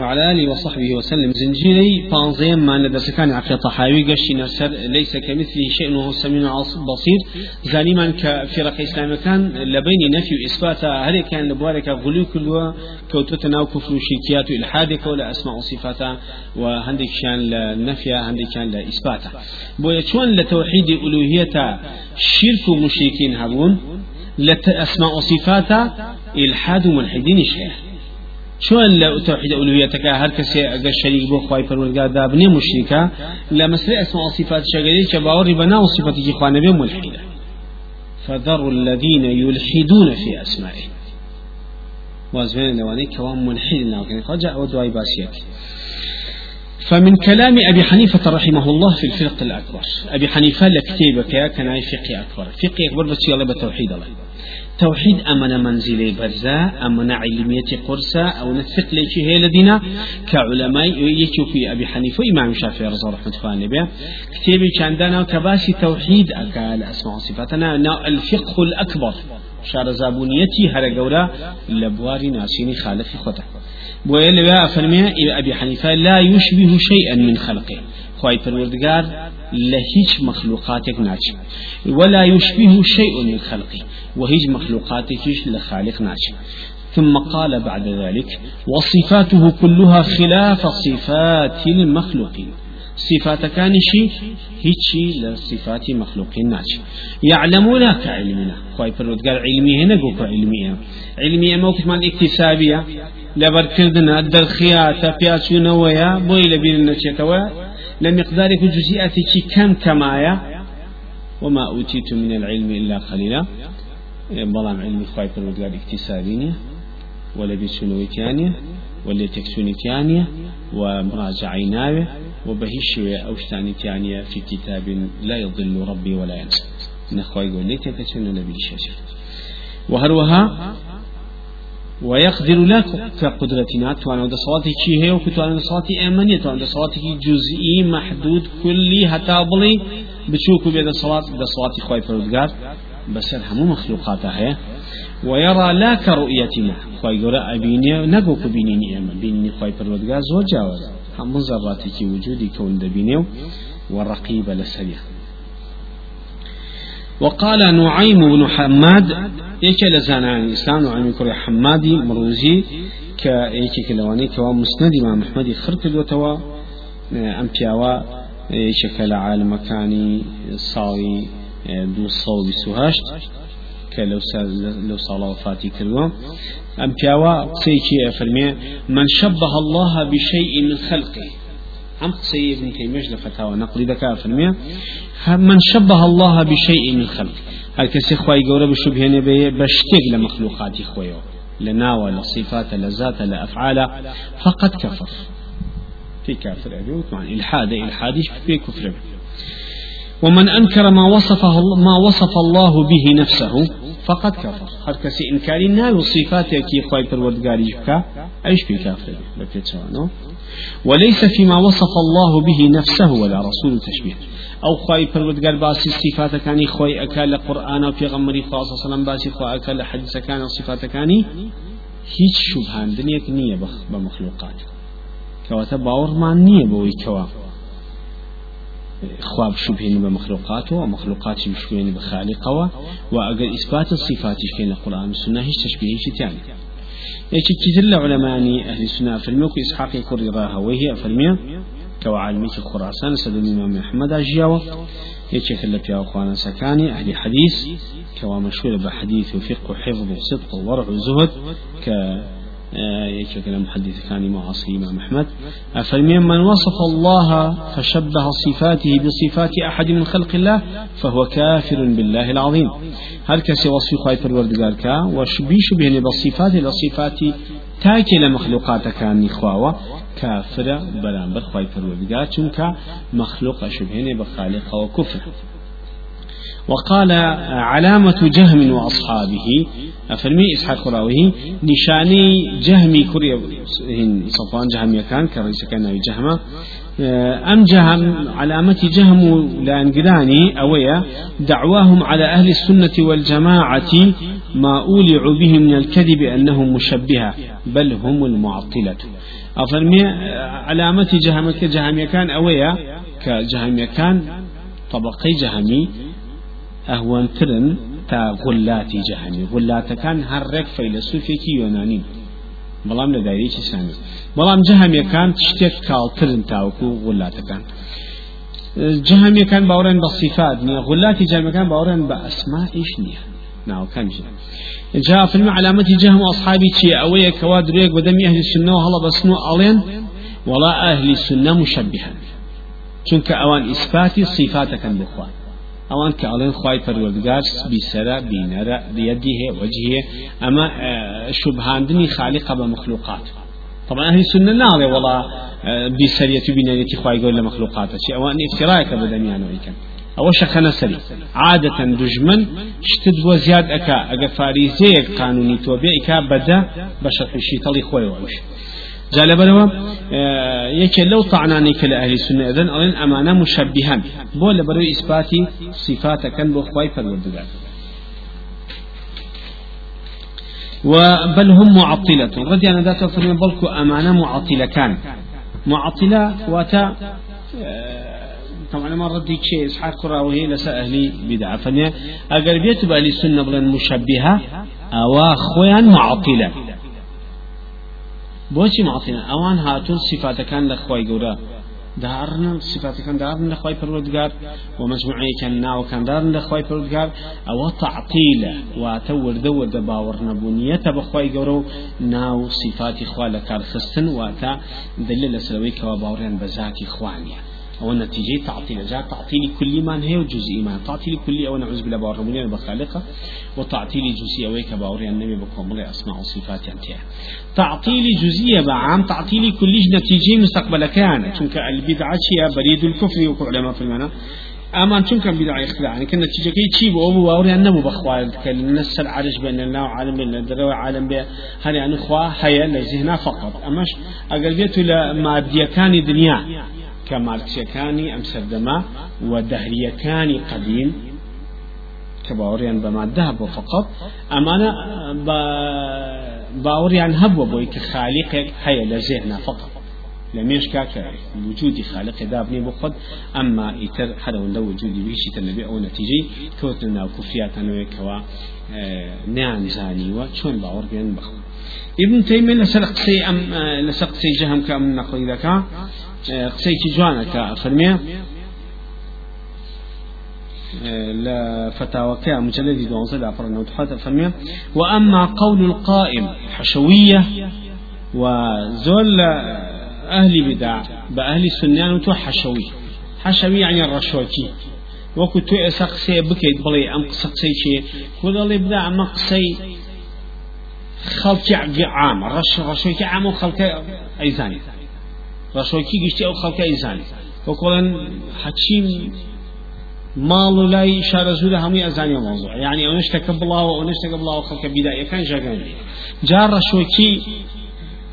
وعلى آله وصحبه وسلم. زنجيري بانزيم ما ندرس كان عقيدة طحاوي قشي نسر ليس كمثله شيء وهو السميع بصير. زاني من كفرق إسلام كان لبين نفي وإثبات هل كان لبوارك غلو كلها كوتوتنا وكفر شركيات إلحادك ولا أسماء وصفات وهندك شان لنفي هندك كان لإثبات بويا شون لتوحيد ألوهية شرك مشركين هبون لأسماء وصفات إلحاد ملحدين شيخ شون لا توحيد ألوهيتك هر كسي أجا شريك بو خواي فرمرقا دابني مشركا لا مسألة اسماء وصفات شغالي شباوري بنا وصفات إخوان بهم ملحدة فذروا الذين يلحدون في أسمائه وازمين لواني كوان ملحد لكن رجع ودواي باسيك فمن كلام أبي حنيفة رحمه الله في الفرق الأكبر. أبي حنيفة لكتيبك كان فقه أكبر فقه أكبر بس يلا بتوحيد الله توحيد أمنا منزلي برزا أمنا علمية قرصة أو نثق ليش هي لدينا كعلماء في أبي حنيفة وإمام الشافعي رضي الله به كتابي كان كباسي توحيد أكال أسماء صفاتنا الفقه الأكبر. شار زابونيتي هر جورا لبواري ناسيني خالف خطأ. ويلا فرمي أبي حنيفة لا يشبه شيئا من خلقه. خواهي پروردگار لهيج مخلوقاتك ناچ ولا يشبه شيء من خلقه وهيج مخلوقاتك لخالق ناچ ثم قال بعد ذلك وصفاته كلها خلاف صفات المخلوقين. صفات كان شيء هيك لصفات مخلوقين ناش يعلمون كعلمنا خواهي پروردگار علمي هنا قوك علمي علمي موقف مال اكتسابية لبركردنا الدرخيات بياتشون ويا بوي لبين نشيتوا لمقدار جزئياتك كم كمايا؟ وما أوتيت من العلم إلا قليلا. بلام علم خواهي فرودقار اكتسابيني ولا بسنويتيانية ولا تكسونيتيانية ومراجعيناوي وبهش أوشتاني تانية في كتاب لا يضل ربي ولا ينسى نخواهي يقول ليت تكسون نبي الشاشة وهروها ويقدر لك كقدرتنا توان صلاتي شي هي وكتوان صلاتي امنيه توان صلاتي جزئي محدود كلي حتى بلي بتشوكو بيد الصلاة بصلاتي خوي فرودگار بس همو مخلوقاتها هي ويرى لا كرؤيتنا خوي قرا ابيني نقو كبيني اما بيني خوي فرودگار زو جاوز هم ذراتي كي وجودي كون دبينيو والرقيب لسريع وقال نعيم بن حماد يك لزانان الإسلام نعيم كري حمادي مروزي كيك كلواني كوا مسند إمام محمد خرق الوتوا أم بياوا يك عالم مكاني صاوي دو صوب سوهاشت كلو لو صلاة وفاتي كردوا أم بياوا سيكي فرمي من شبه الله بشيء من خلقه. عم قصي ابن تيمية لفتاوى نقل ذكاء فرمي من شبه الله بشيء من خلق. هل كسي خواي قورة بشبهين بشتيق لمخلوقات خويو. لناوى لصفات لذات لأفعال. فقد كفر. في كافر أبي معنى إلحاد إلحاد في كفر ومن أنكر ما وصفه ما وصف الله به نفسه فقد كفر هر كسي إنكاري ناوي صفاتك كي خواي پروردگاري جبكا أيش في كافر وليس فيما وصف الله به نفسه ولا رسول تشبيه. أو خواي پروردگار باسي صفات كاني خوي اكل القران أو پیغمبري خاص صلى الله باسي خو اكل حديث كان صفات كاني هیچ شبهان دنيك نية بخ بمخلوقات كواتا باور ما نية بوي كوا خواب شبهين بمخلوقاته ومخلوقات بشبهين بخالقه وأجر إثبات الصفات في القرآن والسنة هيش تشبيه شي تاني إيش كتير علماء أهل السنة فرميوك إسحاق كوري راها وهي فرميه كوعالمي خراسان سد الإمام أحمد أجياوة يتشك اللي في أخوانا سكاني أهل حديث كوا مشهور بحديث وفقه وحفظ وصدق وورع وزهد ك يكفي المحدث كان معاصي إمام أحمد. فالمين من وصف الله فشبه صفاته بصفات أحد من خلق الله فهو كافر بالله العظيم. هل كسي وصف خايف الورد كا وشبيش به بالصفات لصفات تاكي لمخلوقات كان نخواوة كافرة برامبر خايف الورد قال مخلوق شبهين بخالق وكفر وقال علامة جهم وأصحابه أفرمي إسحاق راويه نشاني جهمي كري صفوان جهم كان كرئيس كان جهمة. أم جهم علامة جهم لأنقلاني أويا دعواهم على أهل السنة والجماعة ما أولع به من الكذب أنهم مشبهة بل هم المعطلة. أفرمي علامة جهمك جهمي كان أويا كجهمي كان طبقي جهمي أهون ترن تا غلاتي جهمي غلات كان هرك فيلسوفي يوناني بەڵام لە دایرێکی سامی بەڵام جەهەمیەکان شتێک کاڵترن تاوەکو وڵاتەکان جەهەمیەکان باوەڕێن بە صفات نییە غلاتی جەمەکان باوەڕێن بە ئەسمائیش نییە ناوکەم جاء في علامة جهم أصحابي شيء أوية كواد ريق ودمي أهل السنة وهلا بسنو ألين ولا أهل السنة مشبها چونك أوان إثبات صفاتك بخوان ئەوان کە ئەڵێن خی پەروەردگار بیسەرە بینەرە بيده وجهه أما شبهاندني خالقة بمخلوقات طبعا أهل السنة ناڵێ وڵا بیسەریەتی بینەرێتی خی گەور لە مەخلوقاتە. چی ئەوان ئفتراایەکە بەدەمیانەوەی کەن ئەوە شەخەنە سەری عادەتەن دژمن شتت بۆ زیاد ئەکا. ئەگە فاریزەیەک قانونی تۆ بێ ئیکا بەدە بە شەقیشی تەڵی خۆیەوەش جالبەرەوە یەکێ لەو طعنانی کە لە ئەهلی سنە ئەدەن ئەڵێن ئەمانە مشبهان بۆ لە بەرەوەی ئیسپاتی صفاتەکەن بۆ خوای پەروەردگار. وبل هم معطلة ردي أنا ذات فرمي بلكو أمانة معطلة كان معطلة واتا طبعا ما ردي شيء إسحاق كراوي لسا أهلي بدعة فنيا أقربيت بأهلي السنة بلن مشبهة أو خويا معطلة بۆچی ماڵتینە ئەوان هاتون سیفاتەکان لە خی گەورە. دارن صفاتەکان دارن لە خی پەروەردگار و مەجموعەیەکان ناوەکاندارن لە خی پەروەردگار. ئەوە تعتیلە واتە وردە وردە باوەڕ نەبوونیەتە بەخوای گەورە و ناو صفاتی خوا لە کارخستن واتە دلیل لەسەرەوەی کەوا باوڕیان بە ذاتی خوانیە أو نتيجة تعطيل جاء تعطيل كل ما هي وجزء ما تعطيل كل أو نعوذ بالله بارمونيا بخالقة وتعطيل جزئي أو كباوري النبي بكم أسماء وصفات أنتها تعطيل جزئية بعام تعطيل كل نتيجة مستقبل كان. چونك البدعة هي بريد الكفر وكعلماء في المعنى. أما چون كان بدعة اختلاع يعني كنا نتيجة كي تشيب وابو بأوري النبو بخوال كان الناس العرش بين الله وعالم بين الدروي عالم به هل يعني خوا هيا لزهنا فقط. أماش أقل لما كان دنيا کە مارکسیەکانی ئەم سەردەما و دەهریەکانی قەدیم کە باوەڕیان بەمادە بۆ فقط. ئەمانە باوەڕیان هەبووە بۆی کە خالیقێک هەیە لە زێهنا فقط. لە مێشکا کە وجودی خالق دابنی بۆ خۆت ئەمما ئیتر هەرەوەندە وجودی ویشی نەبێ ئەو نەتیجەی کەوت لە ناو کوفریاتانەوەیکەوە نیانزانیوە چۆن باوەڕ بێن ابن تيمية لسر قصي أم لسر قصي جهم كأم نقل لك قسەیکی جوانەکە فەرمێ لا فتاوى مجلد دوانزل أفرنا وتحات فرمي وأما قول القائم حشوية وزول أهل بدع بأهل السنان وتو حشوي. حشوي يعني الرشوكي وكو تو أسقسي بكيت بلي أم قسقسي شي. ولا بدع ام قسي خلق عام. رش رشوكي عام وخلق ايزاني ڕەشۆکی گشتی ئەو خەڵکە ئیزانی وەکۆڵەن حەچیم ماڵ و لای شارە زوورە هەمووی ئەزانی مۆزوع یعنی ئەو شتەکە بڵاوە ئەو شتەکە بڵاو خەڵکە بیدایەکان ژەگەن جار ڕەشۆکی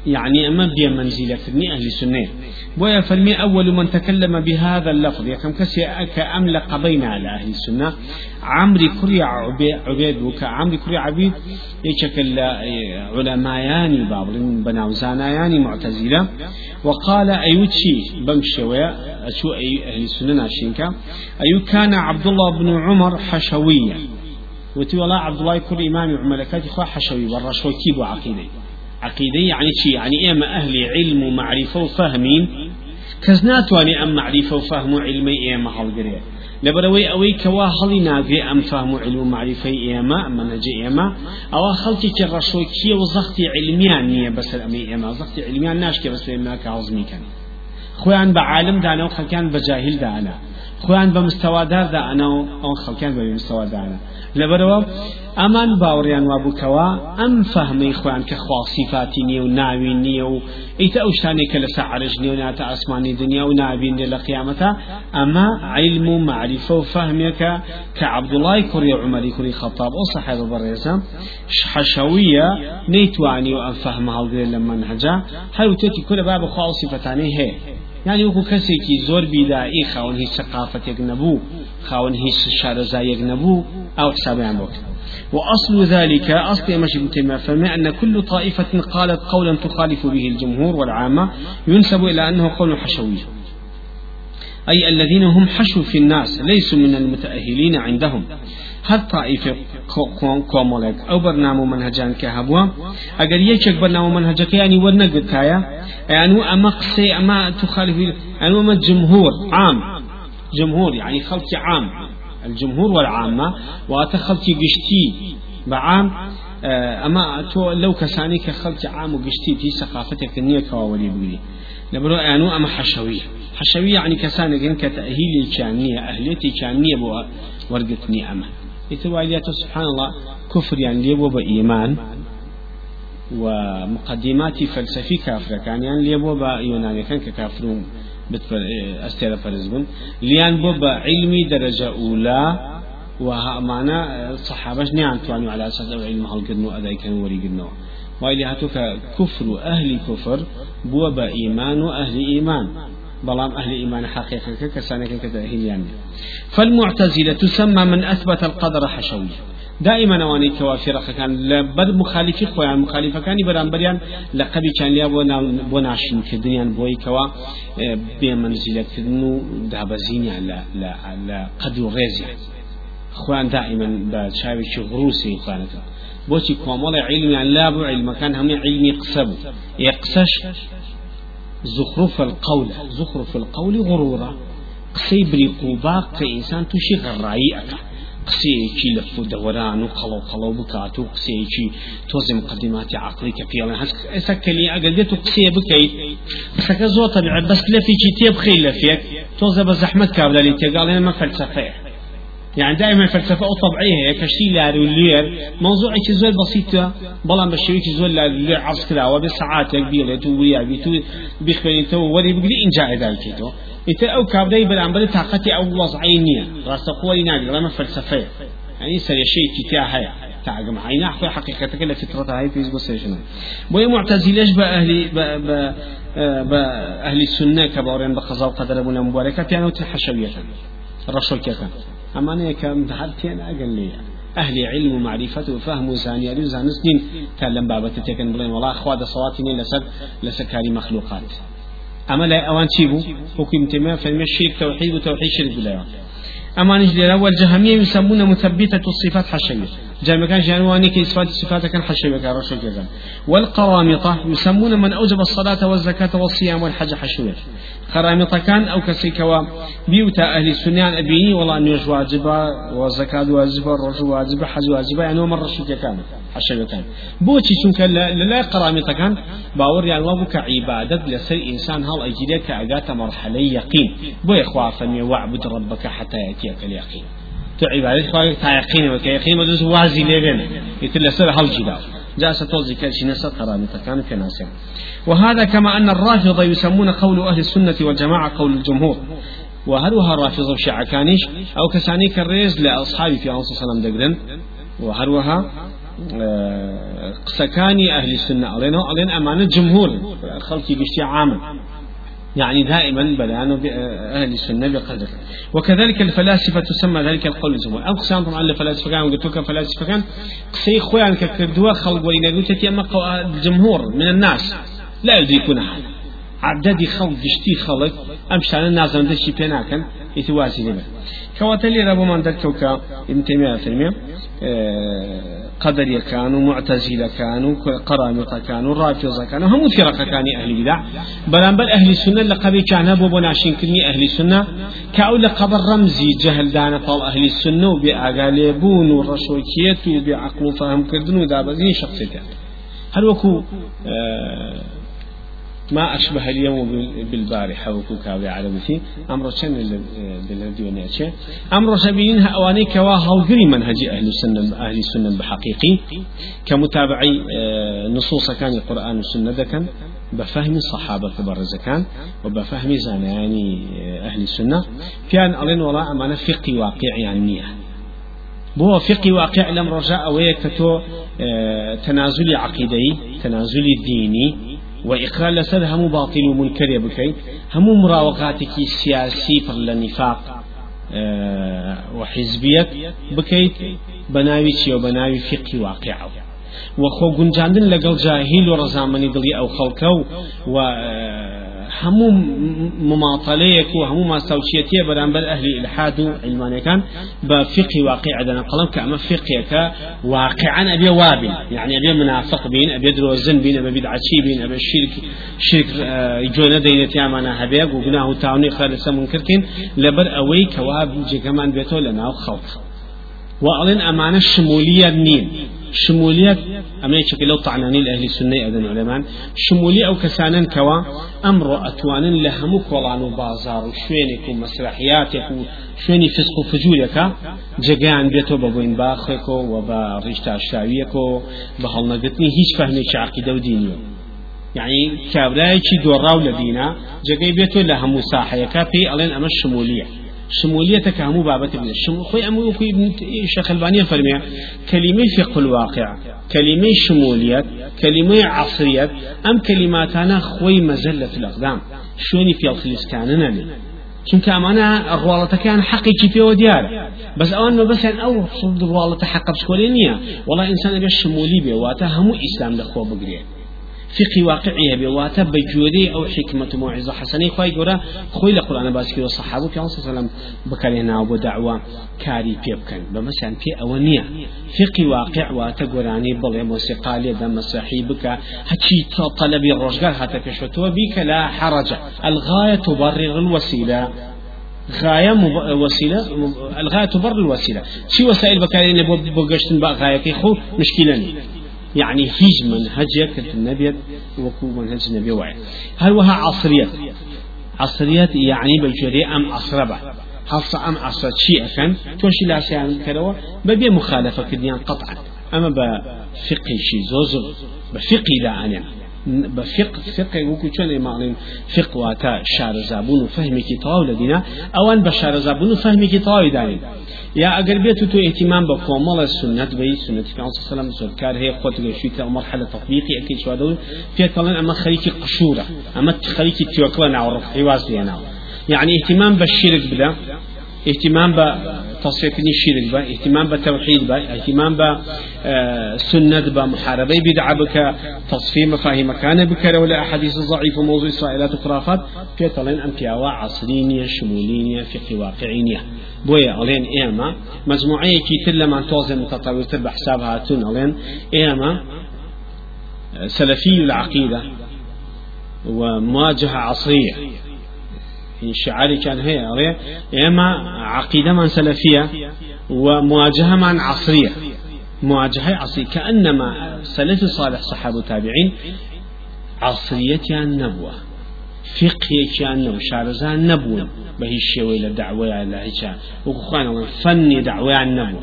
يعني أما بيا منزلة أهل السنة. بويا فرمي أول من تكلم بهذا اللفظ يا كم كسي كأملق بين على أهل السنة. عمري كري عبيد وكعمري كري عبيد يشكل علماياني بابل بناوزانياني معتزلة. وقال أيوتشي بمشوية أشو أي أهل السنة ناشينكا أيو كان عبد الله بن عمر حشويا. وتي والله عبد الله كل إمام عملكات إخوة حشوي والرشوكي وعقيدي عقيدة. يعني شي يعني إما أهل علم ومعرفة وفهمين كزناتواني أم معرفة وفهم علمي إما هالقريه لبروي أوي كوا هلي ناقري أم فهم علم معرفة إيما أم نجي إيما أو خلتي كرشوكية وزختي علميان نية بس الأمي إيما زختي علميان ناشكي بس إيما كعظمي كان. خوان بعالم دانا وخلكان بجاهل دانا. خوان بمستوى دار دانا أو خلكان بمستوى دانا. لبروا ئەمان باوەڕیان وابووکەوە ئەم فەهمەی خۆیان کە خوا صفاتی نییە و ناوی نییە و ئیتە ئەو شتانێک کە لە سەعرج نیە و ناتە ئاسمانی دنیا و نابینێ لە قیامەتە ئەمە علم و معریفە و فەهمێکە کە عەبدوڵای کوڕی عمەری کوڕی خەتاب ئەو سەحێبە بەڕێزە حەشەویە نەیتوانی و ئەم فەهمە هەڵگرێت لە منهەجا هەروتێکی کورە با بەخوا و صفەتانەی هەیە. يعني وكو كسيكي زور بيدائي خاون هي ثقافة يجنبو خاون هي شارزا يجنبو أو حسابي عن وقت وأصل ذلك أصل مش ابن فما أن كل طائفة قالت قولا تخالف به الجمهور والعامة ينسب إلى أنه قول حشوي. أي الذين هم حشو في الناس ليسوا من المتأهلين عندهم. هر طائفة كومولك أو برنامج منهجان كهبوا أجر يشك برنامج منهجك يعني ورنقد كايا يعني أما قصي أما تخالف يعني أما جمهور عام. جمهور يعني خلق عام. الجمهور والعامة. وأتخلق قشتي بعام أما تو لو كساني كخلق عام وقشتي في ثقافتك النية كواولي بقولي لبرو يعني أما حشوية حشوية يعني كسانك كتأهيل كانية أهليتي كانية بو ورقتني يتواليات سبحان الله كفر يعني ليبو بإيمان ومقدمات فلسفي كافرة كان يعني ليبو بيوناني كان ككافرون استيرا فرزبون ليان بو بعلمي درجة أولى وها معنا صحابة نعم توانوا على أساس علم هالقرنو أذا كانوا وريقرنو وإلي هاتوك كفر أهل كفر بو بإيمان أهل إيمان بلام أهل إيمان حقيقة كسانك يعني فالمعتزلة تسمى من أثبت القدر حشوي. دائما واني كوافر كان لبر مخالفي خويا مخالفة كان بران بريان لقبي كان ليا بونا بوناشين كدنيا بوي كوا آه، بمنزلة كدنو دابزيني على على على قدر رزي خوان دائما بشاوي غروسي خوانك بوشي كومال علمي عن لابو علم كان هم علمي قصبو. يقصش زخرف القول. زخرف القول غرورا. قسي بريقو باق كإنسان تشي غرائي أكا قسيكي لفو دوران وقلو قلو بكاتو قسيكي توزي مقدمات عقلي كفيلا هس اسكلي اقدتو قسي بكي سكا زوطا بس لفي تيب خيل لفيك توزي بزحمت كابلا لي تقال أنا ما فلسفه يعني دائما الفلسفة طبيعية هي كشتي لار واللير موضوع زول بسيطة بلان بشوي زول لار عرض كذا وبساعات كبيرة تو ويا بيتو بيخبرين تو بقولي إن جاء ذلك تو. إنت أو كابداي بلان بل طاقتي أو وضعينية راس قوي نادي لما فلسفة. يعني سري شيء كتيا هيا تعجم عينا أخوي حقيقتك فطرتها هاي في بوسيشن بوي معتزلش بأهل بأهل السنة كبارين بقضاء وقدر أبونا مباركة يعني وتحشوية كذا أما أنا كم دهرتين أقل أهل علم ومعرفة وفهم وزانية وزانستين كلام بابا تتكن بلين. والله أخوات صواتني لسد لسكاري مخلوقات. أما لا أوان تيبو حكم تما فالمشي توحيد وتوحيد شرك بالله أما نجد الأول جهمية يسمون مثبتة الصفات حشوية جامع كان جانواني كإثبات الصفات كان حشوية كان رسول كذا والقرامطة يسمون من أوجب الصلاة والزكاة والصيام والحج حشوية. قرامطة كان أو كسيكوا بيوتا أهل السنة أبيني والله أن يجوا واجبة والزكاة واجبة الرجل واجبة حج واجبة يعني هم الرسول كان حشوية كان. بوتي شنك لا, قرامطة كان باور يعني وابك عبادة لسر إنسان هل أجدك أجات مرحلة يقين. بو إخوافا واعبد ربك حتى يأتيك اليقين. تو عبادة خواه تا يقين وكا يقين مدوز وازي لبين يتل سر هل جدا. جاء ستوزي كالشي نسر قرامطة كان في ناسين وهذا كما أن الرافضة يسمون قول أهل السنة والجماعة قول الجمهور. وهروها الرافضة الشيعة كانش أو كساني كالريز لأصحابي في عنصر عليه وسلم وهروها آه، سكاني أهل السنة. علينا علينا أمانة جمهور. خلقي بشتي عامة يعني دائما بيان أهل السنة بقدر. وكذلك الفلاسفة تسمى ذلك القول الجمهور أو قسام طبعا الفلاسفة كان قلت لك فلاسفة كان قصي خوان كردوا خلق وإن قلت الجمهور من الناس لا يدركون هذا عدد خلق جشتي خلق أمشان الناس من دشي بيناكن يتوازي لنا كواتلي من دكتوكا ابن تيمية قدر كانوا معتزلة كانوا قرامطة كانوا رافضة كانوا هم فرقة كان أهل البدع بلان بل أهل السنة لقبي كان أبو بناشين كلمي أهل السنة. كأو لقب الرمزي جهل دانا طال أهل السنة وبأغاليبون ورشوكيت وبعقل فهم كردن ودابزين شخصيتين هل وكو آه ما أشبه اليوم بالبارحة وكو كاوي عالمتي أمر شن بالذي ونأتي أمر سبيلين أواني كوا هلقري منهج أهل السنة أهل السنة بحقيقي. كمتابعي آه، نصوص كان القرآن والسنة كان بفهم الصحابة كبار الزكان وبفهم زاناني آه، أهل السنة. كان ألين وراء أمانة فقه واقع يعني بو فقه واقع لم رجاء ويكتو آه، تنازل عقيدي تنازل ديني. وإقرار لسد هم باطل ومنكر بكي هم مراوغاتك سياسي فر لنفاق وحزبية بكيت بناوي تشي وبناوي فقه واقعه وخو گونجاندن لەگەڵ جاهیل و. ڕزامەنی دڵی ئەو خەڵکە و هەموو مماطلەیەک و هەموو ماستەوچێتیە بەرامبەر ئەهلی الحاد و علمانەکان بە فقی واقع دەنا قەڵم کە ئەمە فقیەکە واقعا ئەبێ وابین. يعني ئەبێ منافق بین ئەبێ درۆزن بین ئەبێ بدعچی بین ئەبێ شرک شرک جۆنە دەینێتیامانە هەبێ و گوناه و تاونی خەر لەسە منکردین لەبەر ئەوەی کەوا جێگەمان بێتەوە لە ناو خەڵک وأڵێن ئەمانە شمولية أما يشكل لو طعناني لأهل السنة أذن علمان شمولية أو كسانا كوا أمر أتوانا لهمك ولانو بازار وشوينك ومسرحياتك وشويني فسق وفجورك جگان بيتو ببوين باخك وبا ريشتا الشاويك بهل نقتني هيش فهمي عقيدة ودينيو يعني كابرايكي دوراو لدينا جگەی بێتۆ لە هەموو ساحەیەەکە پێی ئەڵێن ئەمە شمولية كامو بابت ابن الشم خوي أمو في ابن الشيخ ألباني فرمي كلمة فقه الواقع كلمة شمولية كلمة عصرية أم كلماتنا خوي مزلة الأقدام. شوني في الخليس كاننا چونکە ئەمانە ڕواڵەتەکان حەقێکی پێوە دیارە بەس ئەوان بەسیان ئەو ڕواڵەتە حەق بشکۆلێ نییە. وڵا ئینسان ئەبێ شمولی بێ واتە هەموو ئیسلام لەخۆ بگرێت فقه واقعية بواتا بجودي أو حكمة موعظة حسنة خوي جورا خوي لقرآن باسكي والصحابة في الله صلى الله عليه وسلم بكرهنا أبو دعوة كاري بيبكن بمثلا في أونية فقه واقع واتا جوراني بل موسيقى لدى مسيحي بك هتشي طلبي الرجال حتى كشفتوا بك لا حرج. الغاية تبرر الوسيلة غاية مب... وسيلة الغاية تبرر الوسيلة شي وسائل بكارين بوجشتن بقى غاية خو مشكلة يعني هيج منهجك النبي وكو منهج النبي وعي هل وها عصرية؟ عصرية يعني بجري أم عصربة؟ حصة أم عصر شيء أكن توشي لا سيان كروا ببي مخالفة كديان قطعا. أما بفقه شي زوز بفقه لا أنا. بفقه فقه وكو چون معنى فقه واتا شعر زابون وفهم كتاب لدينا اوان بشعر زابون وفهم كتاب دارين يا اگر بيت تو اهتمام بكمال السنة بي سنة في عليه السلام سركار هي قوت شيء مرحلة تطبيقي أكيد شو هذول في كلام اما خليك قشورة اما خليك توكلنا عرف حواس يعني اهتمام بالشرك بدا اهتمام بتصفيق الشرك با اهتمام بتوحيد با اهتمام بسنة با محاربة بدعة بك تصفية مفاهيم. كان بك ولا أحاديث ضعيفة موضوع إسرائيلات وخرافات. في طلين أمتياوا عصرينية شمولينية فقه واقعينية. بويا ألين إيما. مجموعة كي تلا من توزن متطور بحسابها تون ألين إيما. سلفي العقيدة ومواجهة عصرية. شعاري كان هي إما عقيدة من سلفية ومواجهة من عصرية. مواجهة عصرية. كأنما سلف صالح صحابة تابعين عصرية النبوة فقه كان نبو شارزان نبو بهي الشيوي لدعوة على هيك. وخوانا فني دعوة عن نبو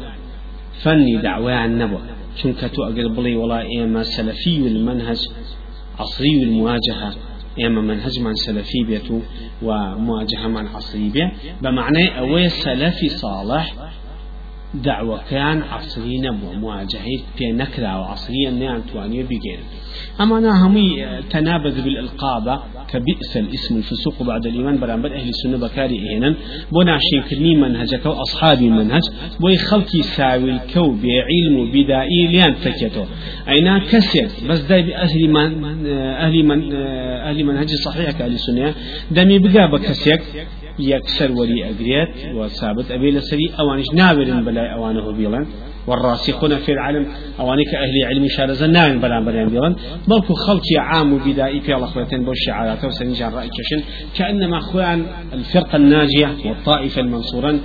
فني دعوة عن نبو چونکە تو ئەگەر بڵێ وڵا ئێمە سەلەفی المنهج عصري المواجهة. ئێمە منهجمان سەلەفی بێت و و مواجهەمان عصری بێ بە معنای ئەوەیە دعوەکان عصری نەبووە مواجهەی پێ نەکراوە عصریە نیان توانیە بگێن أما همي تنابذ بالإلقابة كبئس الاسم الفسوق بعد الإيمان برامبر أهل السنة بكاري إينا بنا شين كرني منهجك وأصحابي منهج. خلقي ساوي الكو بعلم بدائي ليان فكيتو. أينا كسر بس داي بأهل من أهل من أهل منهج صحيح كأهل السنة. دمي بقى یەکسەر وەری ئەگرێت و سابت ئەبێ لەسەری ئەوانش نابرن بەلای ئەوانەوە بیڵێن والراسخون في العلم أوانك أهل علم شارزا ناين بلان بلان بيضا بلكو خلقي عام وبدائي في الله خواتين بو الشعارات وسنجان رأي كشن كأنما خوان الفرقة الناجية والطائفة المنصورا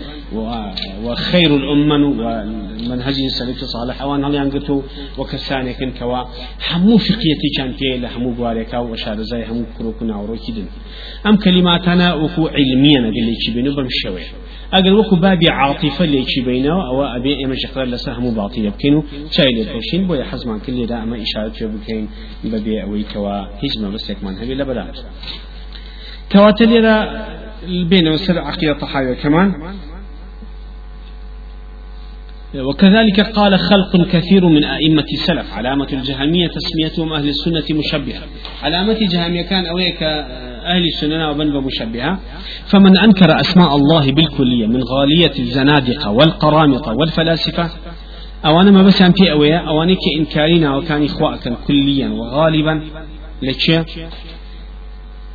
وخير الأمم ومنهج السلف صالح. أوان هل ينقتو وكساني كن كوا همو فقيتي كان فيه لهمو بواريكا وشارزاي همو كروكنا وروكي دن. أم كلماتنا وكو علميا قال اگر وكو بابي عاطفه ليشي بينه أو ابي اما شخص لسهم باطل يبكينو شاي للحوشين بو حزمان كل دا اما اشاره شو بكين ببي اوي كوا هجمه بس يكمن هبي لبلا تواتل بين وسر عقيده طحاويه كمان وكذلك قال خلق كثير من أئمة السلف. علامة الجهمية تسميتهم أهل السنة مشبهة. علامة جهمية كان أويك أهل السنة وبن بمشبهة فمن أنكر أسماء الله بالكلية من غالية الزنادقة والقرامطة والفلاسفة أو أنا ما بس في أويا أو أنا كإنكارنا وكان إخواء كليا وغالبا لتشي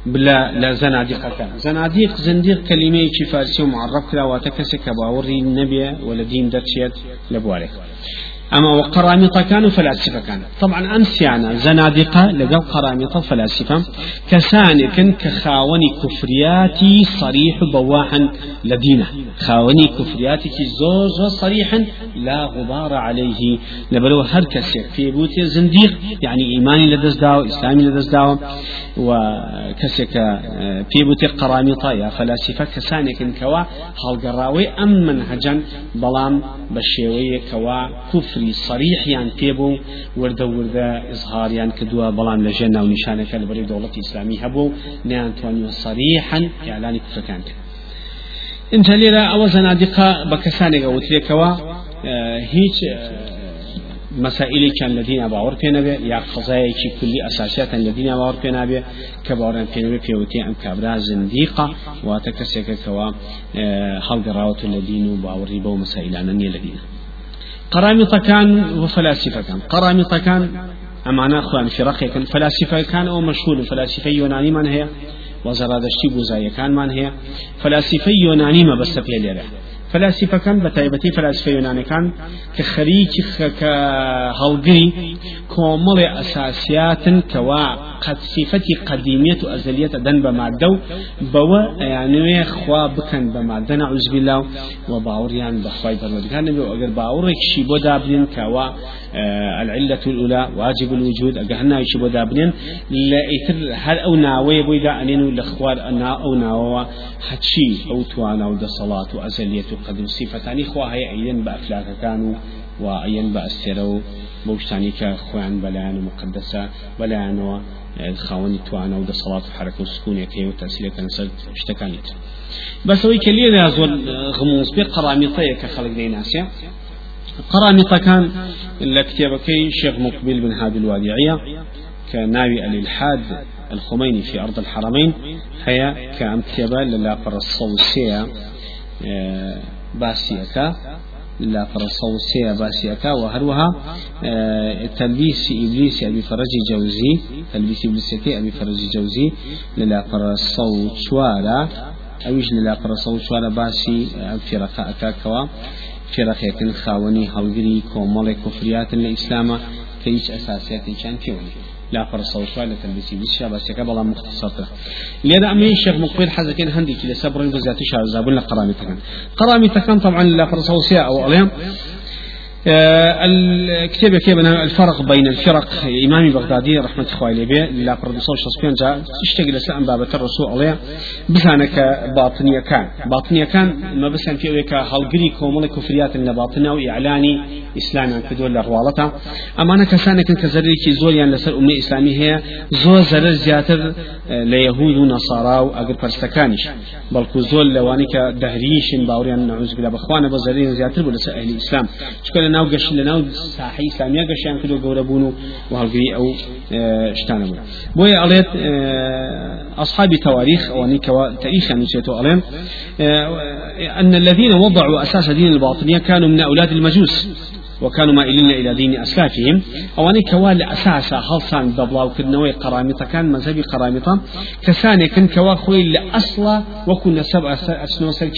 بلا لا زنادقة كان. زناديق زنديق كلمة فارسي ومعرب كلا واتكسك باوري النبي ولا دين درشيت لبوالك أما وقرامطة كانوا فلاسفة كان طبعا أمس يعني زنادقة لقوا قرامطة فلاسفة كسانك كخاوني كفرياتي صريح بواحا لدينا خاوني كفرياتك زوج صريحا لا غبار عليه. لبلو هركسك في بوت زنديق يعني إيماني لدز داو إسلامي لدز داو. وكسك في بوت قرامطة يا فلاسفة كسانك كوا هالقراوي أم منهجا بلام بشيوية كوا كفر صریح یان پێبوو وردە وردە ئزهاریان کردووە بەڵام لە ژێر ناو نیشانەکە لە بەری دەوڵەتی ئیسلامی هەبوو نیانتوانیوە صریحا ئیعلانی کوفرەکان کرد انت لێرە ئەوە زەنادقە بە کەسانێک وترێکەوە هیچ مسائلی كان الذين باور پێ نەبێ یا قضایەکی کولی ئەساسیاتن لە دینیا باور پێ نابێ کە باوەڕیان پێ نەبێ پێوتی ئەم کابرا زندیقە واتە کەسێکەکەەوە هەڵگەڕاوەتە لە دین و باوەڕی بەو مەسائلانە نیە لە دینە. قرامطة كان وفلاسفة كان قرامطة كان أمانا أخوان في رقية فلاسفة كان أو مشهور فلاسفة يوناني من هي وزرادشتي بوزايا كان من هي فلاسفة يوناني ما بس في اليرح فلاسفة كان بتايبتي فلاسفة يوناني كان كخريج كهولجري كومل أساسيات كوا قد صفتي قديمية أزلية دن بمعدو بوا يعني خوا بكن بمعدة نعوذ بالله. وباوريان بخواي برمدكان نبي وأجر باورك شي بودا بنين كوا آه العلة الأولى واجب الوجود. أجهنا شي بودا لا يتر هل أو ناوي بودا أنين الأخوار أنا أو ناوا. حتشي أو توانا ودا صلاة وأزلية قدم صفتان خوا هي أيضا بأفلاك كانوا وأيضا بأسروا بوشتاني كخوان بلان مقدسة بلان خاوني توانا ودا صلاة وحركة وسكون كي وتأثير كان سد اشتكانيت. بس هو كلي ذا زول غموس بي قرامطة كخلق دي ناسيا قرامطة كان لكتابكي شيخ مقبل بن هادي الوادعية كناوي الإلحاد الخميني في أرض الحرمين. هي كأمكتبة للا فرصوسية باسيكا لا فرصوسية باسيكا وهروها تلبيس إبليس أبي فرج جوزي تلبيس إبليس أبي فرج جوزي للا فرصوشوارا أويش للا فرصوشوارا باسي فرقاء كاكوا فرقية خاوني هولغري كومالي كفريات الإسلام كيش أساسيات كان فيوني لا فرص وشوي لتلبسي بس بس كبلا مختصرة لذا أمي الشيخ مقبل حزكين هندي كلا سبر بزاتي شعر زابون قرامي تكن. قرامي تكن طبعا لا فرص وسيا أو آه، الكتاب كيف الفرق بين الفرق إمام بغدادي رحمة الله عليه لا بردوسو شخصيا جاء اشتغل السلام باب الرسول عليه بسانك باطنية كان. باطنية كان ما بس في أويك هالجري كومل كفريات النباطنة وإعلاني إسلام عن كدول الروالطة أما أنا كسانك كزري كي زول يعني لسر أمي إسلامي هي زول زر زياتر آه، ليهود ونصارى وأقر فرستكانش. بل زول لوانك دهريش باوريان نعوذ بالله بخوانا بزرين زياتر بلس أهل الإسلام. شكرا لناو قش لناو ساحي إسلامية قش يعني كدو قوربونو وهالقري أو آه شتانا بونا بوي عليت آه أصحاب تواريخ أو نيكوا تاريخ يعني شيتو آه أن الذين وضعوا أساس دين الباطنية كانوا من أولاد المجوس. وكانوا مائلين إلى دين أسلافهم. أو أن كوال أساسا خلصان دبلاو كدنوي قرامطة كان مذهبي قرامطة. كساني كن كوا خوي لأصلا وكنا سبع أسنو سر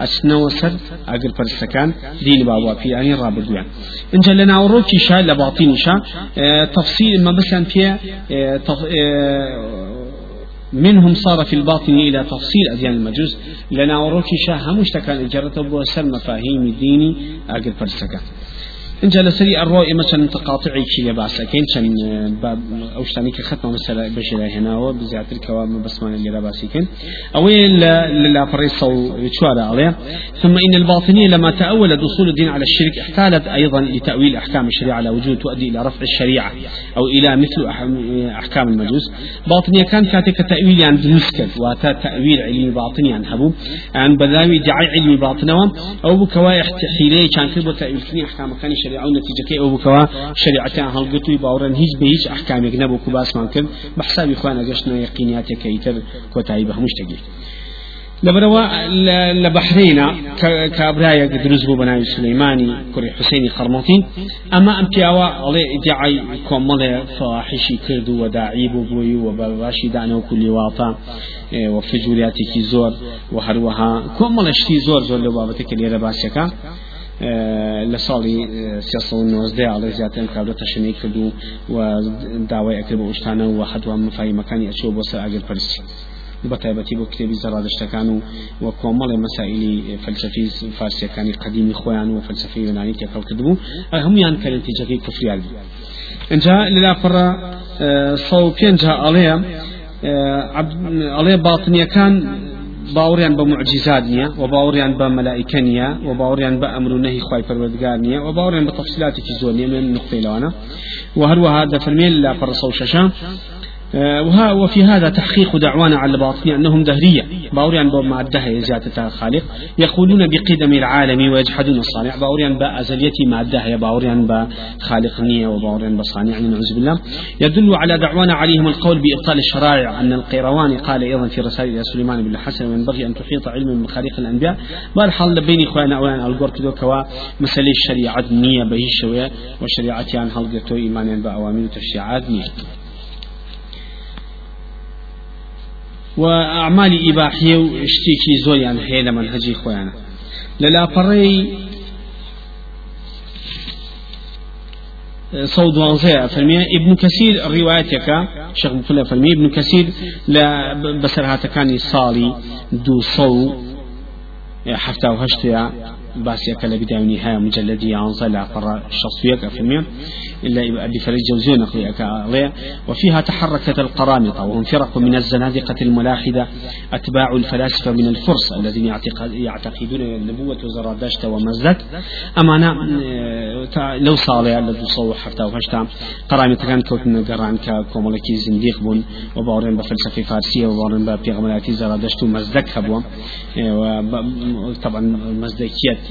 أسنو سر أقل فرستكان دين بابا في يعني رابط يعني إن جلنا وروكي شا لباطين شا. آه تفصيل ما بس فيها آه آه منهم صار في الباطن إلى تفصيل أديان المجوس. لنا وروكي شاه همش تكان إجارته بوسر مفاهيم الديني أقل فرستكان انجا لسري الرؤية مثلا تقاطعي كي لباس كين شن باب أو شتاني كختمه مثلا بشرا هنا وبزيادة الكواب بسمان اللي لباسي كين اوين لا فريصو يتشوار عليه ثم إن الباطنية لما تأولت اصول الدين على الشرك احتالت أيضا لتأويل أحكام الشريعة على وجود تؤدي إلى رفع الشريعة أو إلى مثل أحكام المجوس. باطنية كان كاتك تأويل عن دنسكل واتا تأويل علمي باطني عن هبو. عن بذاوي دعاء علمي باطنه أو بكواي حيلي كان كتبوا تأويل أحكام كان شريعة ونتيجة أو شريعة هلقتوا باورن هيج بهيج أحكام يجنبوا كباس ما كان بحساب إخوانا قشنا يقينيات كيتر كوتاي بهمش تجي لبروا لبحرين كابرايا دروز بو بناوي سليماني كوري حسيني خرمطي اما ام بياوا علي ادعي كومل فواحشي كردو وداعي بو بوي وبراشي دانو كل واطا وفجورياتي كي زور وهروها اشتي زور زور لبابتك اللي رباسكا لە ساڵی سێ على زیاتر کابرا تەشنەی کردو و داوای ئەکرد بە شتانە و حدوان مفاهیمەکانی ئەچۆ بۆ سەر ئاگەر پرسی بەتایبەتی بۆ کتێبی زەڕادشتەکان و و کۆمەڵی مەسائلی فەلسفی فارسیەکانی قدیمی خۆیان و فەلسفی یۆنانی تێکەڵ کردبوو. هەمویان کە نتیجەکەی کفریان. بوو اینجا لەلاپەڕە سەو پێنجا ئەڵەیە ئەڵێ باڵتنیەکان باوریان بە معجزات نییە و باوریان بە مەلائکە نییە و باوریان بە ئەمر و نەهی خی نیە من نقطەی لەوانە و هەروەها دەفەرمێن لا پەرسە و شەشە وها وفي هذا تحقيق دعوانا على الباطنية أنهم دهرية. باوريان بو مادة زيادة خالق يقولون بقدم العالم ويجحدون الصانع. باوريان بأزليتي مادة باوريان بخالق نية وباوريان بصانع نعوذ بالله. يدل على دعوانا عليهم القول بإبطال الشرائع. أن القيرواني قال أيضا في رسائل إلى سليمان بن الحسن ينبغي أن تحيط علما من خالق الأنبياء. بالحال بين إخواننا؟ أولا الجور كدو كوا مسألة الشريعة نية به شوية وشريعة عن هلقتو إيمانا بأوامر تشريعات نية. وأعمال إباحية واشتيكي زويان هي لمنهجي خويانا. للا بري صوت وانزيع ابن كثير روايتك شيخ مفلا فرمي ابن كثير لا بسر هاتكاني صالي دو صو حفتا وهشتيا باسيك لبداية نهاية مجلدي عن صلى قرى الشخصية كفرمي إلا أبي فريد جوزي نقلي وفيها تحركت القرامطة وهم فرق من الزنادقة الملاحدة أتباع الفلاسفة من الفرس الذين يعتقدون النبوة وزرادشت ومزدك أمانا لو صالي الذي صوح حتى وهشتا قرامطة كان كوتن قران كومولكي زنديق بون. وباورين بفلسفة فارسية وباورين ببيغملاتي زرادشت ومزدك هبوا. طبعا مزدكيات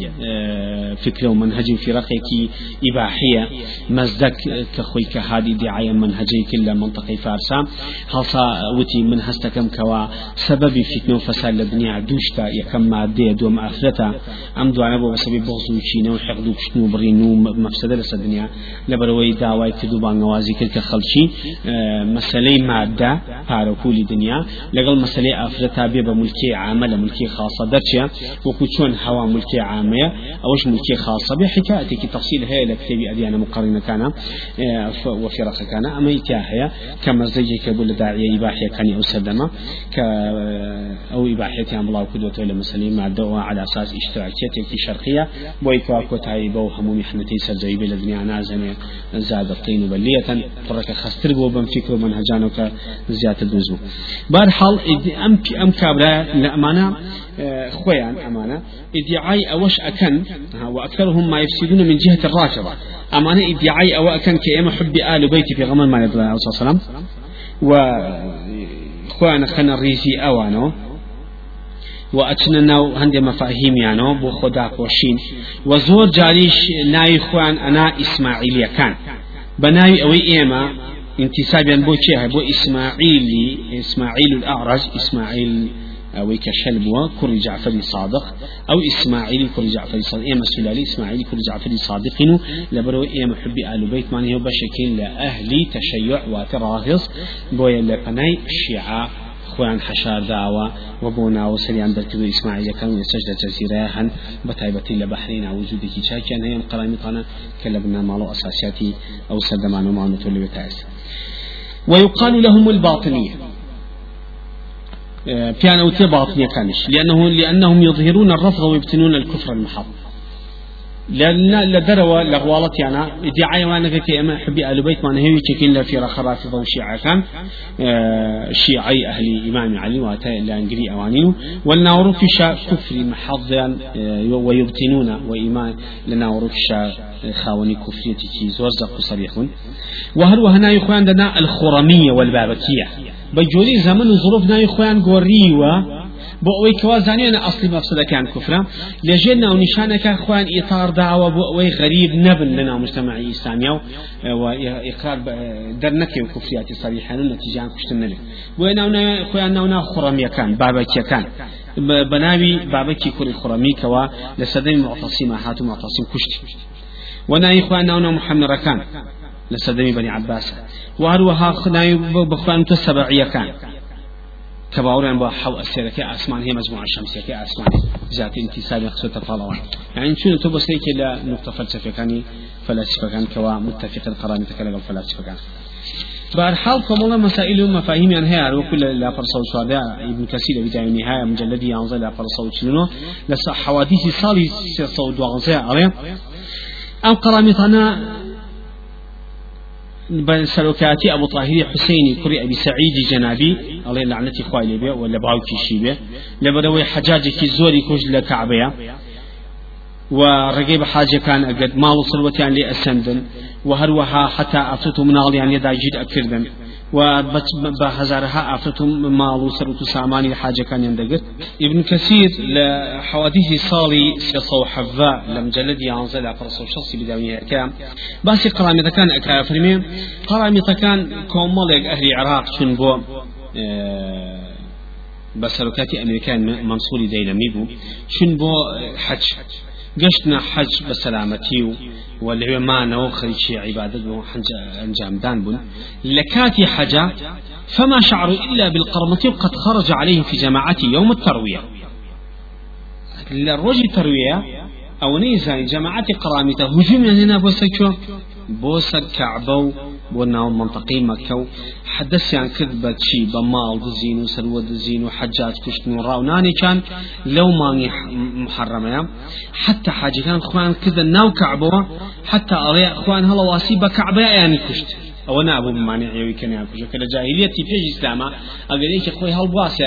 فكرة ومنهج في رقيك إباحية مزدك كخوي كهادي دعاية منهجي كل منطقة فارسا. هلصا وتي من هستكم كوا سبب فتنة وفساد الدنيا دوشتا يكم مادية دوم آخرتا. أم دوانا بو بسبب بغض وشينا وحقد وكشنو برينو مفسدة لسا الدنيا لبروي دعواي كدو بانغوازي كل كخلشي مسألة مادة باركولي دنيا لقل مسألة آخرتا بيبا ملكي عامة ملكي خاصة درشا وكوشون هوا ملكي عامة أوش ملكي خاصة بحكايتك تفصيل هي لكتابي أديانا مقارنة كان آه، وفرق كان. أما كما زي كبول داعية إباحية كان أو سدما ك أو إباحية عن الله كدوة مسلمين مع الدعوة على أساس إشتراكية شرقية بويكوا كوتاي بو همو محنتي سرزي بلدنيا نازنة زاد الطين بلية. فرق خستر بو بم فكر منهجانك زيادة دوزو بارحال أم أم كابرا لأمانة خويان أمانة. ادعاء أوش أكن وأكثرهم ما يفسدون من جهة الرافضة. أمانة ادعاء أو أكن كأما حب آل بيتي في غمر ما عليه الصلاة والسلام. و خوانا خنا الريزي أوانو. وأتنا ناو هندي مفاهيم يعني بو خدا كوشين. وزور جاريش ناي خوان أنا إسماعيلية كان. بناي أوي إيما انتسابيا بو بو إسماعيلي إسماعيل الأعرج إسماعيل أو كشلبوا كل جعفر صادق أو إسماعيل كل جعفر صادق. إما سلالي إسماعيل كل جعفر صادق لبرو إما حب آل بيت من هو بشكل لأهلي تشيع وتراهص بويا لقناي الشيعة خوان حشار داوا وبونا وسريان بركبو إسماعيل كان يسجد جزيرة هن بتايبتي لبحرين وجودك شاكيا هي قرامطنا كلبنا مالو أساسياتي أو سدمان ومعنى تولي بتاعس ويقال لهم الباطنية. كان أو باطنية كانش لأنه لأنهم يظهرون الرفض ويبتنون الكفر المحض. لأن لدروا لغوالت يعني ادعاء وأنا كما حبي آل بيت ما هي تشكين لا في رافضة وشيعة كان. آه شيعي أهل إمام علي واتا لأنجري أوانينو والناور في شاء كفر محض آه ويبتنون وإيمان. لناور في شاء خاوني كفرية زوزق صريح وهل وهنا يخوان عندنا الخرمية والبابكية بجوري زمن ظروف ناي خوان قوريوا بۆ ئەوەی کەوازانیانە ئەسلی مەفسدەکان کوفرە لەژێ ناو نیشانەکە خوان ئیتار داوە بۆ ئەوەی غەریب نەبن لە ناو مجتمعی ئیسلامیا و ئیقرار دەرنەکەی و کوفریاتی صریحان و نەتیجان کوشتن نەبێت. بۆ ناو خۆیان ناونا خوڕەمیەکان بابەکیەکان. بەناوی بابەکی کوڕی خوڕەمی کەوا لە سەدەی معتەسیمە هات و معتەسیم کوشتی وناوی خوان ناونا محەمرەکان لە سەدەمی بەنی عباسە وهروەها خناوی بخوان تە سەبعیەکان كباوران بو حو أسيرك أسمان هي مجموعة شمسية كأسمان ذات انتساب خصوصا فالوان يعني شنو تو بس هيك لا نقطة فلسفة كان فلاسفة كان كوا متفق القرآن تكلم الفلاسفة كان بارحال كمولا مسائل ومفاهيم يعني هي وكل لا فرصة وشهداء ابن كثير بداية النهاية مجلدي ينزل لا فرصة وشنو لس حوادث صالي صوت وغنزاء عليه أو قرامطنا سلوكاتي أبو طاهر حسيني كري أبي سعيد جنابي. الله لعنتي خوالي به ولا باوكي شيبه لبدوي حجاجي كي زوري كوج لكعبية. ورقيب حاجة كان أقد ما وصل وتيان لي أسندن. وهروها حتى أعطيته من أكردن وبهزارها أفرتم مالو سرط ساماني حاجة كان يندقر. ابن كثير لحوادث صالي سيصو حفاء لمجلد ينزل فرصو شخصي بداوية كام باسي قرامي كان أكافرمي قرامي كان كوماليك أهل العراق شن بو بسلوكاتي أمريكان منصوري ديلمي بو شن بو حج قشنا حج بسلامتي واللي ما نوخر شيء عبادة أنجام دان بن لكاتي حجة فما شعر إلا بالقرمة وقد خرج عليه في جماعته يوم التروية. للرجل التروية أو نيزان جماعة قرامته هجوم هنا بوسكو بوسك كعبو بۆ منطقي مكة حدثيان كذبة شي بمال دزين وسلوة دزين وحجات كشتن وراوناني كان لو ما محرمة. حتى حاجة كان خوان كذا ناو كعبوة حتى أريا خوان هلا واسي بكعبة يعني كشت. أو نابو بمعنى عيوي كان يكوش كلا جاهلية في إسلاما أقول إيش خوي هالبواسي